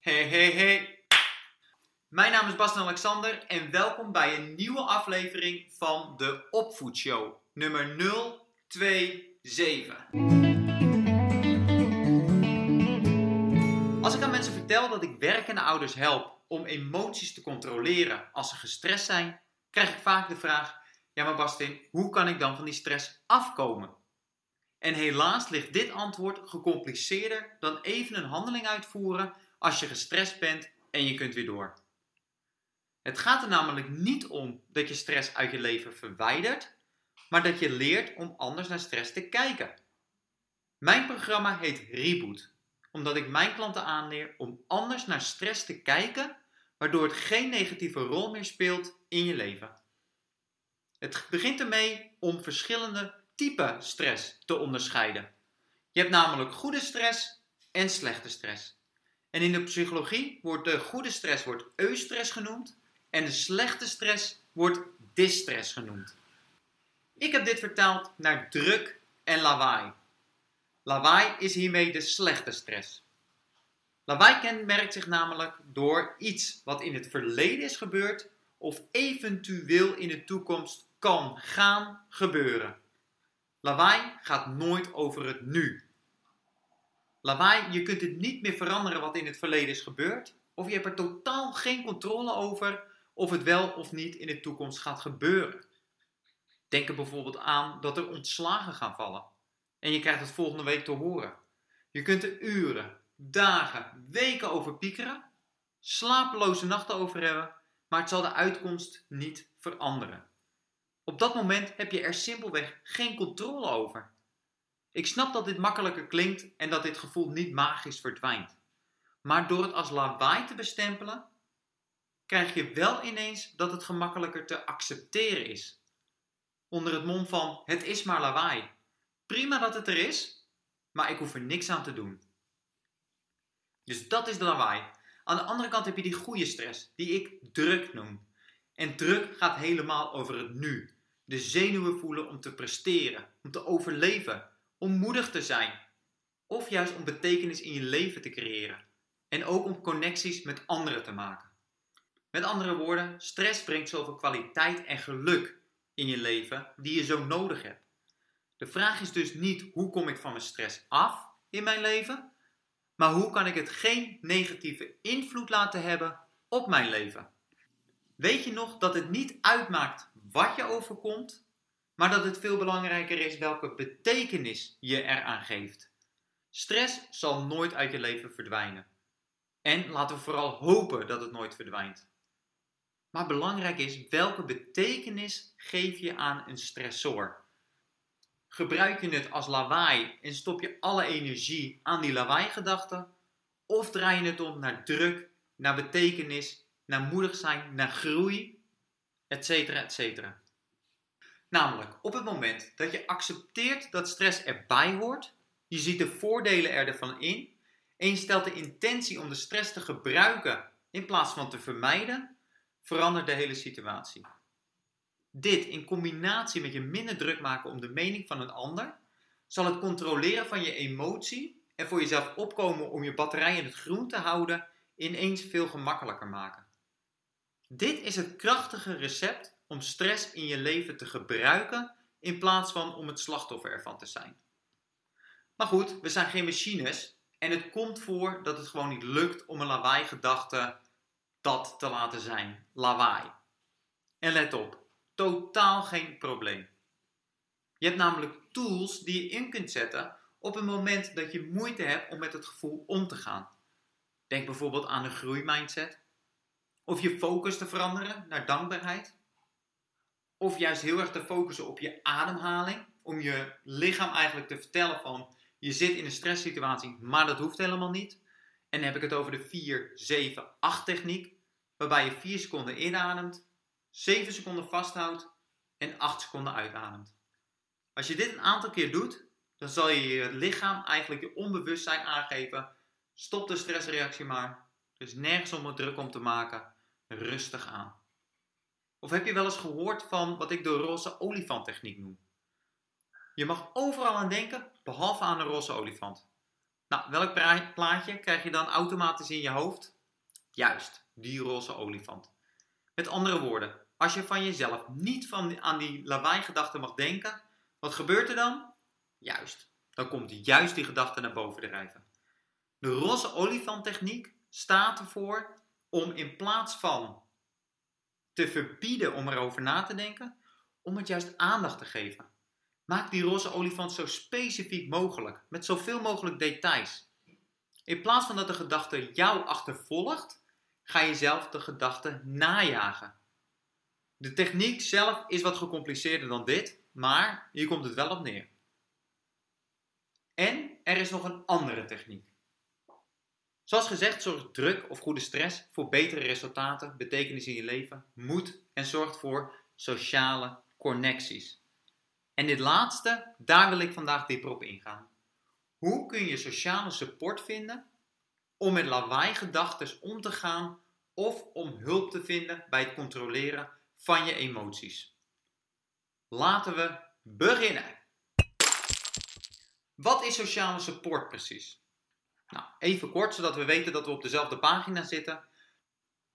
Hey, hey, hey. Mijn naam is Bastian Alexander en welkom bij een nieuwe aflevering van de Opvoedshow, nummer 027. Als ik aan mensen vertel dat ik werkende ouders help om emoties te controleren als ze gestrest zijn, krijg ik vaak de vraag: Ja, maar Bastin, hoe kan ik dan van die stress afkomen? En helaas ligt dit antwoord gecompliceerder dan even een handeling uitvoeren als je gestrest bent en je kunt weer door. Het gaat er namelijk niet om dat je stress uit je leven verwijdert, maar dat je leert om anders naar stress te kijken. Mijn programma heet Reboot, omdat ik mijn klanten aanleer om anders naar stress te kijken, waardoor het geen negatieve rol meer speelt in je leven. Het begint ermee om verschillende typen stress te onderscheiden. Je hebt namelijk goede stress en slechte stress. En in de psychologie wordt de goede stress wordt eustress genoemd en de slechte stress wordt distress genoemd. Ik heb dit vertaald naar druk en lawaai. Lawaai is hiermee de slechte stress. Lawaai kenmerkt zich namelijk door iets wat in het verleden is gebeurd of eventueel in de toekomst kan gaan gebeuren. Lawaai gaat nooit over het nu. Lawaai, je kunt het niet meer veranderen wat in het verleden is gebeurd, of je hebt er totaal geen controle over of het wel of niet in de toekomst gaat gebeuren. Denk er bijvoorbeeld aan dat er ontslagen gaan vallen en je krijgt het volgende week te horen. Je kunt er uren, dagen, weken over piekeren, slapeloze nachten over hebben, maar het zal de uitkomst niet veranderen. Op dat moment heb je er simpelweg geen controle over. Ik snap dat dit makkelijker klinkt en dat dit gevoel niet magisch verdwijnt. Maar door het als lawaai te bestempelen, krijg je wel ineens dat het gemakkelijker te accepteren is. Onder het mom van het is maar lawaai. Prima dat het er is, maar ik hoef er niks aan te doen. Dus dat is de lawaai. Aan de andere kant heb je die goede stress, die ik druk noem. En druk gaat helemaal over het nu. De zenuwen voelen om te presteren, om te overleven, om moedig te zijn. Of juist om betekenis in je leven te creëren. En ook om connecties met anderen te maken. Met andere woorden, stress brengt zoveel kwaliteit en geluk in je leven die je zo nodig hebt. De vraag is dus niet hoe kom ik van mijn stress af in mijn leven, maar hoe kan ik het geen negatieve invloed laten hebben op mijn leven. Weet je nog dat het niet uitmaakt wat je overkomt, maar dat het veel belangrijker is welke betekenis je eraan geeft. Stress zal nooit uit je leven verdwijnen. En laten we vooral hopen dat het nooit verdwijnt. Maar belangrijk is welke betekenis geef je aan een stressor. Gebruik je het als lawaai en stop je alle energie aan die lawaai-gedachten? Of draai je het om naar druk, naar betekenis, naar moedig zijn, naar groei, etcetera, etcetera. Namelijk, op het moment dat je accepteert dat stress erbij hoort, je ziet de voordelen ervan in en je stelt de intentie om de stress te gebruiken in plaats van te vermijden, verandert de hele situatie. Dit in combinatie met je minder druk maken om de mening van een ander, zal het controleren van je emotie en voor jezelf opkomen om je batterij in het groen te houden ineens veel gemakkelijker maken. Dit is het krachtige recept om stress in je leven te gebruiken in plaats van om het slachtoffer ervan te zijn. Maar goed, we zijn geen machines en het komt voor dat het gewoon niet lukt om een lawaai-gedachte dat te laten zijn. Lawaai. En let op, totaal geen probleem. Je hebt namelijk tools die je in kunt zetten op het moment dat je moeite hebt om met het gevoel om te gaan. Denk bijvoorbeeld aan de groeimindset. Of je focus te veranderen naar dankbaarheid. Of juist heel erg te focussen op je ademhaling. Om je lichaam eigenlijk te vertellen van je zit in een stresssituatie, maar dat hoeft helemaal niet. En dan heb ik het over de 4, 7, 8 techniek. Waarbij je 4 seconden inademt, 7 seconden vasthoudt en 8 seconden uitademt. Als je dit een aantal keer doet, dan zal je je lichaam eigenlijk je onbewustzijn aangeven. Stop de stressreactie maar. Er is nergens om het druk om te maken. Rustig aan. Of heb je wel eens gehoord van wat ik de roze olifant techniek noem? Je mag overal aan denken, behalve aan een roze olifant. Nou, welk plaatje krijg je dan automatisch in je hoofd? Juist, die roze olifant. Met andere woorden, als je van jezelf niet van, aan die lawaai-gedachten mag denken, wat gebeurt er dan? Juist, dan komt juist die gedachte naar boven drijven. De roze olifant techniek staat ervoor om in plaats van te verbieden om erover na te denken, om het juist aandacht te geven. Maak die roze olifant zo specifiek mogelijk, met zoveel mogelijk details. In plaats van dat de gedachte jou achtervolgt, ga je zelf de gedachte najagen. De techniek zelf is wat gecompliceerder dan dit, maar hier komt het wel op neer. En er is nog een andere techniek. Zoals gezegd zorgt druk of goede stress voor betere resultaten, betekenis in je leven, moed en zorgt voor sociale connecties. En dit laatste, daar wil ik vandaag dieper op ingaan. Hoe kun je sociale support vinden om met lawaai-gedachten om te gaan of om hulp te vinden bij het controleren van je emoties? Laten we beginnen. Wat is sociale support precies? Nou, even kort, zodat we weten dat we op dezelfde pagina zitten.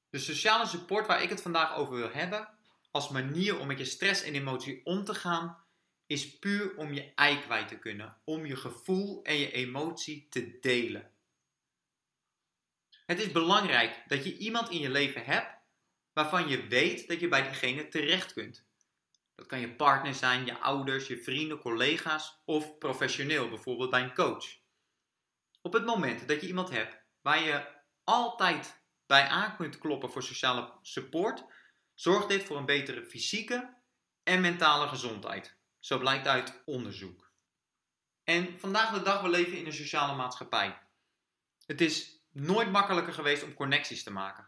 De sociale support waar ik het vandaag over wil hebben, als manier om met je stress en emotie om te gaan, is puur om je ei kwijt te kunnen, om je gevoel en je emotie te delen. Het is belangrijk dat je iemand in je leven hebt waarvan je weet dat je bij diegene terecht kunt. Dat kan je partner zijn, je ouders, je vrienden, collega's of professioneel, bijvoorbeeld bij een coach. Op het moment dat je iemand hebt waar je altijd bij aan kunt kloppen voor sociale support, zorgt dit voor een betere fysieke en mentale gezondheid. Zo blijkt uit onderzoek. En vandaag de dag, we leven in een sociale maatschappij. Het is nooit makkelijker geweest om connecties te maken.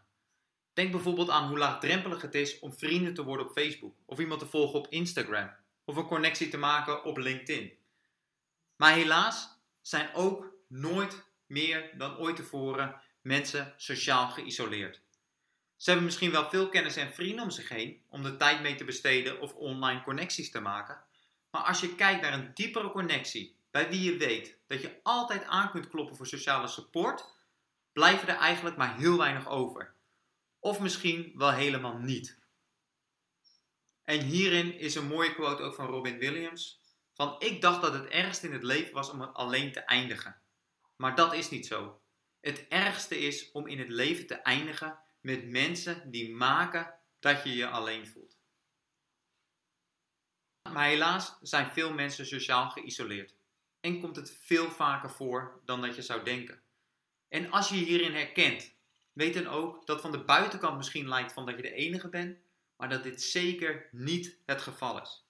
Denk bijvoorbeeld aan hoe laagdrempelig het is om vrienden te worden op Facebook, of iemand te volgen op Instagram, of een connectie te maken op LinkedIn. Maar helaas zijn ook nooit meer dan ooit tevoren mensen sociaal geïsoleerd. Ze hebben misschien wel veel kennis en vrienden om zich heen om de tijd mee te besteden of online connecties te maken. Maar als je kijkt naar een diepere connectie bij wie je weet dat je altijd aan kunt kloppen voor sociale support, blijven er eigenlijk maar heel weinig over. Of misschien wel helemaal niet. En hierin is een mooie quote ook van Robin Williams: van ik dacht dat het ergste in het leven was om alleen te eindigen. Maar dat is niet zo. Het ergste is om in het leven te eindigen met mensen die maken dat je je alleen voelt. Maar helaas zijn veel mensen sociaal geïsoleerd. En komt het veel vaker voor dan dat je zou denken. En als je je hierin herkent, weet dan ook dat van de buitenkant misschien lijkt van dat je de enige bent, maar dat dit zeker niet het geval is.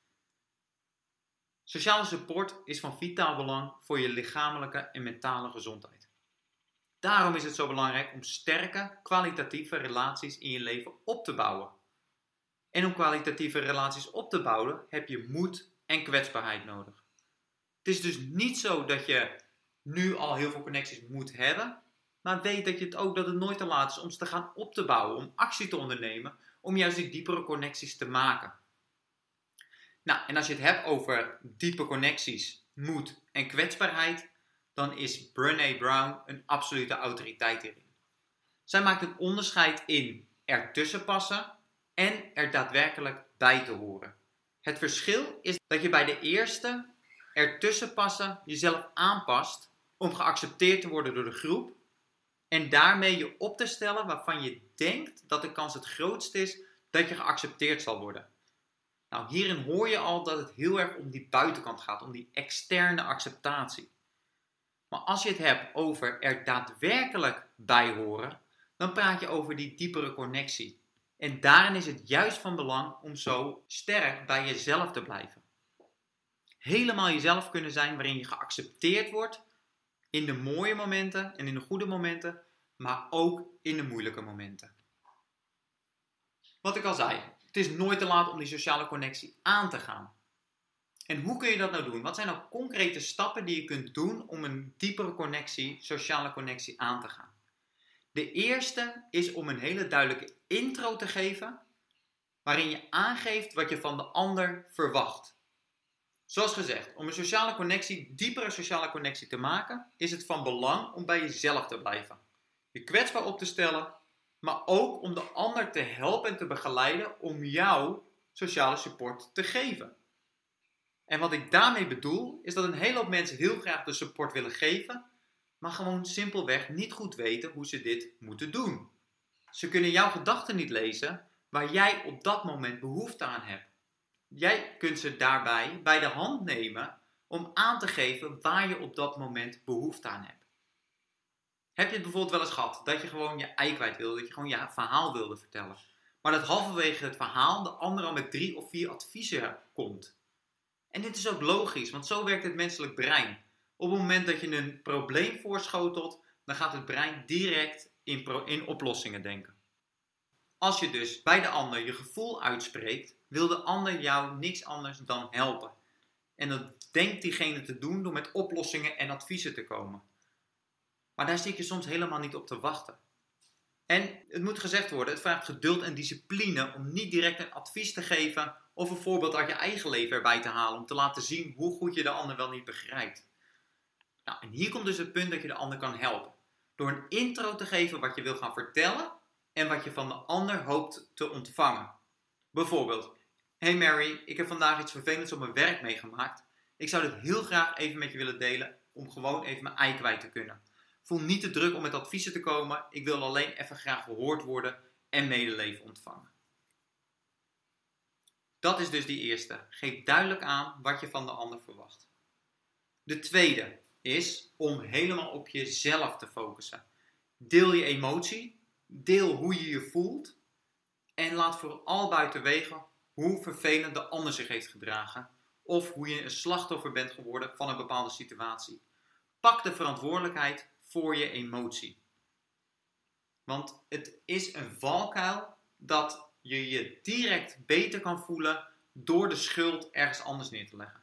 Sociale support is van vitaal belang voor je lichamelijke en mentale gezondheid. Daarom is het zo belangrijk om sterke, kwalitatieve relaties in je leven op te bouwen. En om kwalitatieve relaties op te bouwen heb je moed en kwetsbaarheid nodig. Het is dus niet zo dat je nu al heel veel connecties moet hebben, maar weet dat, je het ook, dat het nooit te laat is om ze te gaan op te bouwen, om actie te ondernemen, om juist die diepere connecties te maken. Nou, en als je het hebt over diepe connecties, moed en kwetsbaarheid, dan is Brené Brown een absolute autoriteit hierin. Zij maakt een onderscheid in ertussen passen en er daadwerkelijk bij te horen. Het verschil is dat je bij de eerste ertussen passen jezelf aanpast om geaccepteerd te worden door de groep en daarmee je op te stellen waarvan je denkt dat de kans het grootst is dat je geaccepteerd zal worden. Nou, hierin hoor je al dat het heel erg om die buitenkant gaat, om die externe acceptatie. Maar als je het hebt over er daadwerkelijk bij horen, dan praat je over die diepere connectie. En daarin is het juist van belang om zo sterk bij jezelf te blijven. Helemaal jezelf kunnen zijn waarin je geaccepteerd wordt in de mooie momenten en in de goede momenten, maar ook in de moeilijke momenten. Wat ik al zei, is nooit te laat om die sociale connectie aan te gaan. En hoe kun je dat nou doen? Wat zijn nou concrete stappen die je kunt doen om een diepere connectie, sociale connectie aan te gaan? De eerste is om een hele duidelijke intro te geven, waarin je aangeeft wat je van de ander verwacht. Zoals gezegd, om een sociale connectie, diepere sociale connectie te maken, is het van belang om bij jezelf te blijven. Je kwetsbaar op te stellen, maar ook om de ander te helpen en te begeleiden om jou sociale support te geven. En wat ik daarmee bedoel, is dat een hele hoop mensen heel graag de support willen geven, maar gewoon simpelweg niet goed weten hoe ze dit moeten doen. Ze kunnen jouw gedachten niet lezen waar jij op dat moment behoefte aan hebt. Jij kunt ze daarbij bij de hand nemen om aan te geven waar je op dat moment behoefte aan hebt. Heb je het bijvoorbeeld wel eens gehad dat je gewoon je ei kwijt wilde, dat je gewoon je verhaal wilde vertellen, maar dat halverwege het verhaal de ander al met drie of vier adviezen komt? En dit is ook logisch, want zo werkt het menselijk brein. Op het moment dat je een probleem voorschotelt, dan gaat het brein direct in, in oplossingen denken. Als je dus bij de ander je gevoel uitspreekt, wil de ander jou niks anders dan helpen. En dat denkt diegene te doen door met oplossingen en adviezen te komen. Maar daar zit je soms helemaal niet op te wachten. En het moet gezegd worden, het vraagt geduld en discipline om niet direct een advies te geven of een voorbeeld uit je eigen leven erbij te halen om te laten zien hoe goed je de ander wel niet begrijpt. Nou, en hier komt dus het punt dat je de ander kan helpen. Door een intro te geven wat je wil gaan vertellen en wat je van de ander hoopt te ontvangen. Bijvoorbeeld, Hey Mary, ik heb vandaag iets vervelends op mijn werk meegemaakt. Ik zou dit heel graag even met je willen delen om gewoon even mijn ei kwijt te kunnen. Voel niet te druk om met adviezen te komen. Ik wil alleen even graag gehoord worden en medeleven ontvangen. Dat is dus die eerste. Geef duidelijk aan wat je van de ander verwacht. De tweede is om helemaal op jezelf te focussen. Deel je emotie, deel hoe je je voelt en laat vooral buiten wegen hoe vervelend de ander zich heeft gedragen of hoe je een slachtoffer bent geworden van een bepaalde situatie. Pak de verantwoordelijkheid voor je emotie. Want het is een valkuil dat je je direct beter kan voelen door de schuld ergens anders neer te leggen.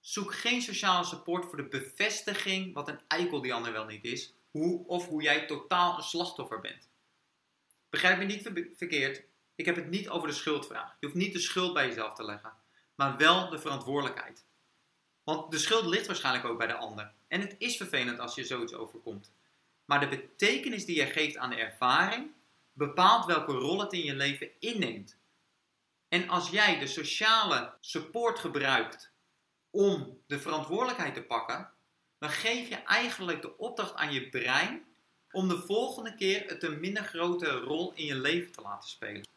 Zoek geen sociale support voor de bevestiging wat een eikel die ander wel niet is, hoe, of hoe jij totaal een slachtoffer bent. Begrijp me niet verkeerd, ik heb het niet over de schuldvraag. Je hoeft niet de schuld bij jezelf te leggen, maar wel de verantwoordelijkheid. Want de schuld ligt waarschijnlijk ook bij de ander. En het is vervelend als je zoiets overkomt. Maar de betekenis die je geeft aan de ervaring bepaalt welke rol het in je leven inneemt. En als jij de sociale support gebruikt om de verantwoordelijkheid te pakken, dan geef je eigenlijk de opdracht aan je brein om de volgende keer het een minder grote rol in je leven te laten spelen.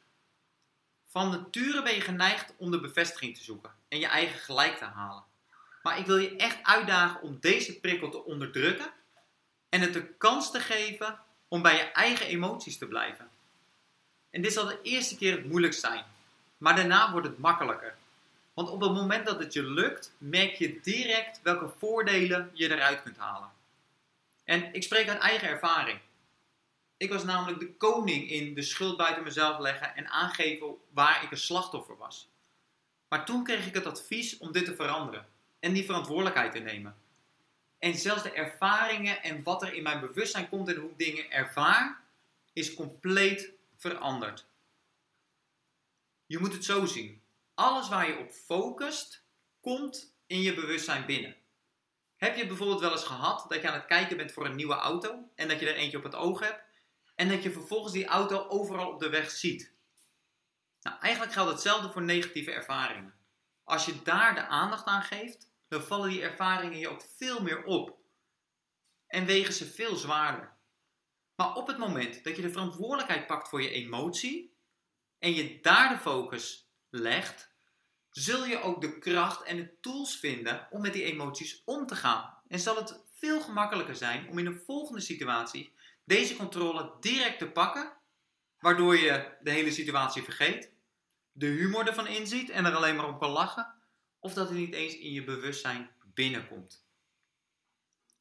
Van nature ben je geneigd om de bevestiging te zoeken en je eigen gelijk te halen. Maar ik wil je echt uitdagen om deze prikkel te onderdrukken en het de kans te geven om bij je eigen emoties te blijven. En dit zal de eerste keer het moeilijkst zijn, maar daarna wordt het makkelijker. Want op het moment dat het je lukt, merk je direct welke voordelen je eruit kunt halen. En ik spreek uit eigen ervaring. Ik was namelijk de koning in de schuld buiten mezelf leggen en aangeven waar ik een slachtoffer was. Maar toen kreeg ik het advies om dit te veranderen en die verantwoordelijkheid te nemen. En zelfs de ervaringen en wat er in mijn bewustzijn komt en hoe ik dingen ervaar, is compleet veranderd. Je moet het zo zien. Alles waar je op focust, komt in je bewustzijn binnen. Heb je bijvoorbeeld wel eens gehad dat je aan het kijken bent voor een nieuwe auto en dat je er eentje op het oog hebt en dat je vervolgens die auto overal op de weg ziet? Nou, eigenlijk geldt hetzelfde voor negatieve ervaringen. Als je daar de aandacht aan geeft, dan vallen die ervaringen je ook veel meer op en wegen ze veel zwaarder. Maar op het moment dat je de verantwoordelijkheid pakt voor je emotie en je daar de focus legt, zul je ook de kracht en de tools vinden om met die emoties om te gaan. En zal het veel gemakkelijker zijn om in een volgende situatie deze controle direct te pakken, waardoor je de hele situatie vergeet, de humor ervan inziet en er alleen maar op kan lachen, of dat het niet eens in je bewustzijn binnenkomt.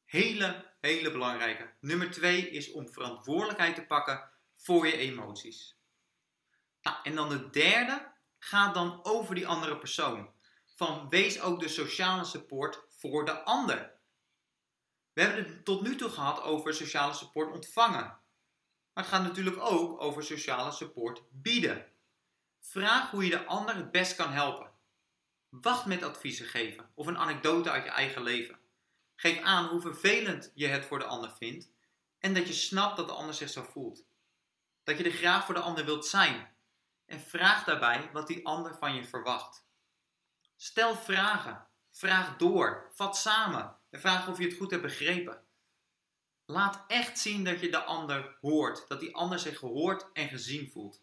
Hele, hele belangrijke. Nummer twee is om verantwoordelijkheid te pakken voor je emoties. Nou, en dan de derde gaat dan over die andere persoon. Van wees ook de sociale support voor de ander. We hebben het tot nu toe gehad over sociale support ontvangen. Maar het gaat natuurlijk ook over sociale support bieden. Vraag hoe je de ander het best kan helpen. Wacht met adviezen geven of een anekdote uit je eigen leven. Geef aan hoe vervelend je het voor de ander vindt en dat je snapt dat de ander zich zo voelt. Dat je er graag voor de ander wilt zijn en vraag daarbij wat die ander van je verwacht. Stel vragen, vraag door, vat samen en vraag of je het goed hebt begrepen. Laat echt zien dat je de ander hoort, dat die ander zich gehoord en gezien voelt.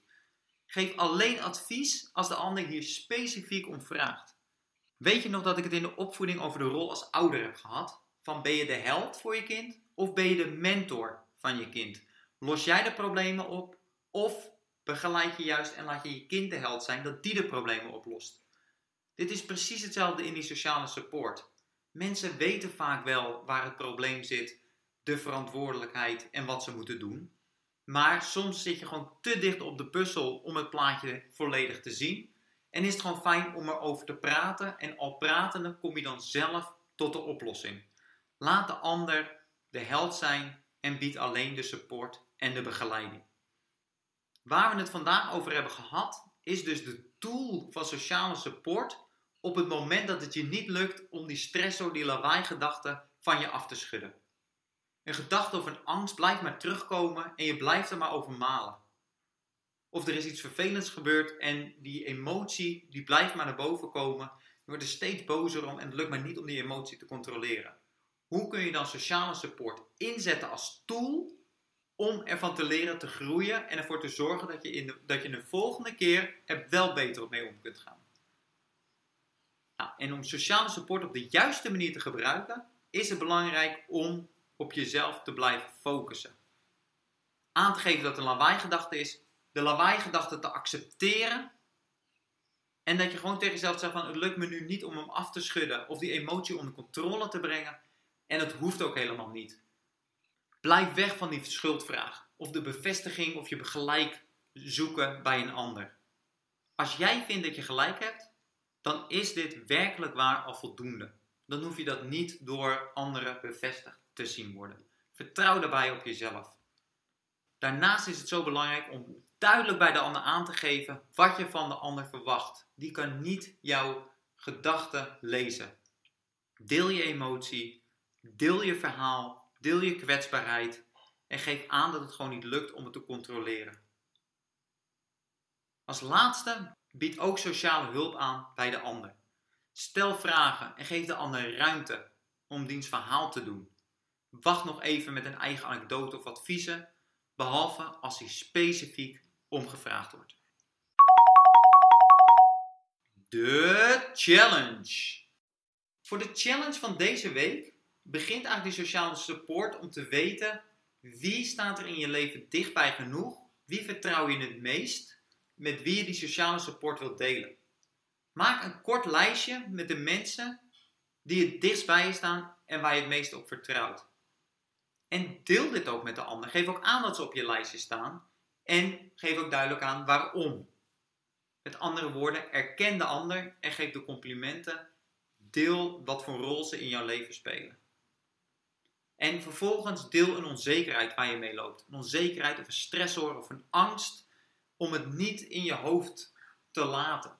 Geef alleen advies als de ander hier specifiek om vraagt. Weet je nog dat ik het in de opvoeding over de rol als ouder heb gehad? Van ben je de held voor je kind of ben je de mentor van je kind? Los jij de problemen op of begeleid je juist en laat je je kind de held zijn dat die de problemen oplost? Dit is precies hetzelfde in die sociale support. Mensen weten vaak wel waar het probleem zit, de verantwoordelijkheid en wat ze moeten doen. Maar soms zit je gewoon te dicht op de puzzel om het plaatje volledig te zien. En is het gewoon fijn om erover te praten. En al pratende kom je dan zelf tot de oplossing. Laat de ander de held zijn en bied alleen de support en de begeleiding. Waar we het vandaag over hebben gehad, is dus de tool van sociale support op het moment dat het je niet lukt om die stressor, die lawaai-gedachten van je af te schudden. Een gedachte of een angst blijft maar terugkomen en je blijft er maar over malen. Of er is iets vervelends gebeurd en die emotie die blijft maar naar boven komen. Je wordt er steeds bozer om en het lukt maar niet om die emotie te controleren. Hoe kun je dan sociale support inzetten als tool om ervan te leren te groeien en ervoor te zorgen dat je, in de, dat je de volgende keer er wel beter op mee om kunt gaan? Nou, en om sociale support op de juiste manier te gebruiken, is het belangrijk om op jezelf te blijven focussen. Aan te geven dat een lawaai-gedachte is, de lawaai-gedachte te accepteren en dat je gewoon tegen jezelf zegt van het lukt me nu niet om hem af te schudden of die emotie onder controle te brengen en het hoeft ook helemaal niet. Blijf weg van die schuldvraag of de bevestiging of je gelijk zoeken bij een ander. Als jij vindt dat je gelijk hebt, dan is dit werkelijk waar al voldoende. Dan hoef je dat niet door anderen bevestigd te zien worden. Vertrouw daarbij op jezelf. Daarnaast is het zo belangrijk om duidelijk bij de ander aan te geven wat je van de ander verwacht. Die kan niet jouw gedachten lezen. Deel je emotie, deel je verhaal, deel je kwetsbaarheid en geef aan dat het gewoon niet lukt om het te controleren. Als laatste, bied ook sociale hulp aan bij de ander. Stel vragen en geef de ander ruimte om diens verhaal te doen. Wacht nog even met een eigen anekdote of adviezen, behalve als hij specifiek omgevraagd wordt. De challenge. Voor de challenge van deze week begint eigenlijk die sociale support om te weten wie staat er in je leven dichtbij genoeg, wie vertrouw je het meest, met wie je die sociale support wilt delen. Maak een kort lijstje met de mensen die het dichtst bij je staan en waar je het meest op vertrouwt. En deel dit ook met de ander. Geef ook aan dat ze op je lijstje staan. En geef ook duidelijk aan waarom. Met andere woorden, erken de ander en geef de complimenten. Deel wat voor rol ze in jouw leven spelen. En vervolgens deel een onzekerheid waar je mee loopt. Een onzekerheid of een stressor of een angst om het niet in je hoofd te laten.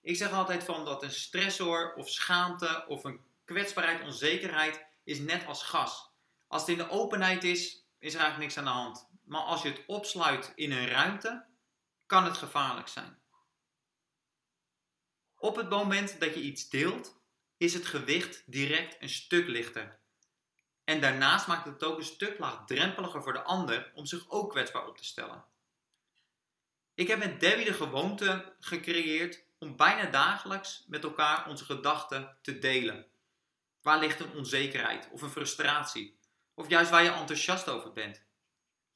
Ik zeg altijd van dat een stressor of schaamte of een kwetsbaarheid, onzekerheid is net als gas. Als het in de openheid is, is er eigenlijk niks aan de hand. Maar als je het opsluit in een ruimte, kan het gevaarlijk zijn. Op het moment dat je iets deelt, is het gewicht direct een stuk lichter. En daarnaast maakt het ook een stuk laagdrempeliger voor de ander om zich ook kwetsbaar op te stellen. Ik heb met Debbie de gewoonte gecreëerd om bijna dagelijks met elkaar onze gedachten te delen. Waar ligt een onzekerheid of een frustratie? Of juist waar je enthousiast over bent?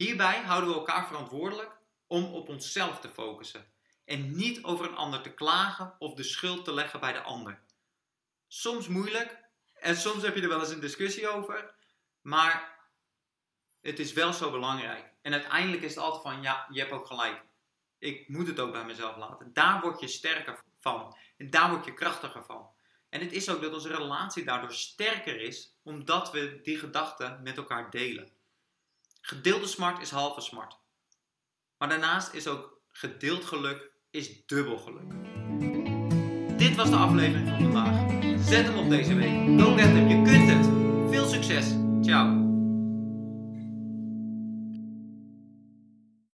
Hierbij houden we elkaar verantwoordelijk om op onszelf te focussen en niet over een ander te klagen of de schuld te leggen bij de ander. Soms moeilijk en soms heb je er wel eens een discussie over, maar het is wel zo belangrijk. En uiteindelijk is het altijd van ja, je hebt ook gelijk ik moet het ook bij mezelf laten. Daar word je sterker van. En daar word je krachtiger van. En het is ook dat onze relatie daardoor sterker is, omdat we die gedachten met elkaar delen. Gedeelde smart is halve smart. Maar daarnaast is ook gedeeld geluk is dubbel geluk. Dit was de aflevering van vandaag. Zet hem op deze week. Go get hem, je kunt het. Veel succes. Ciao.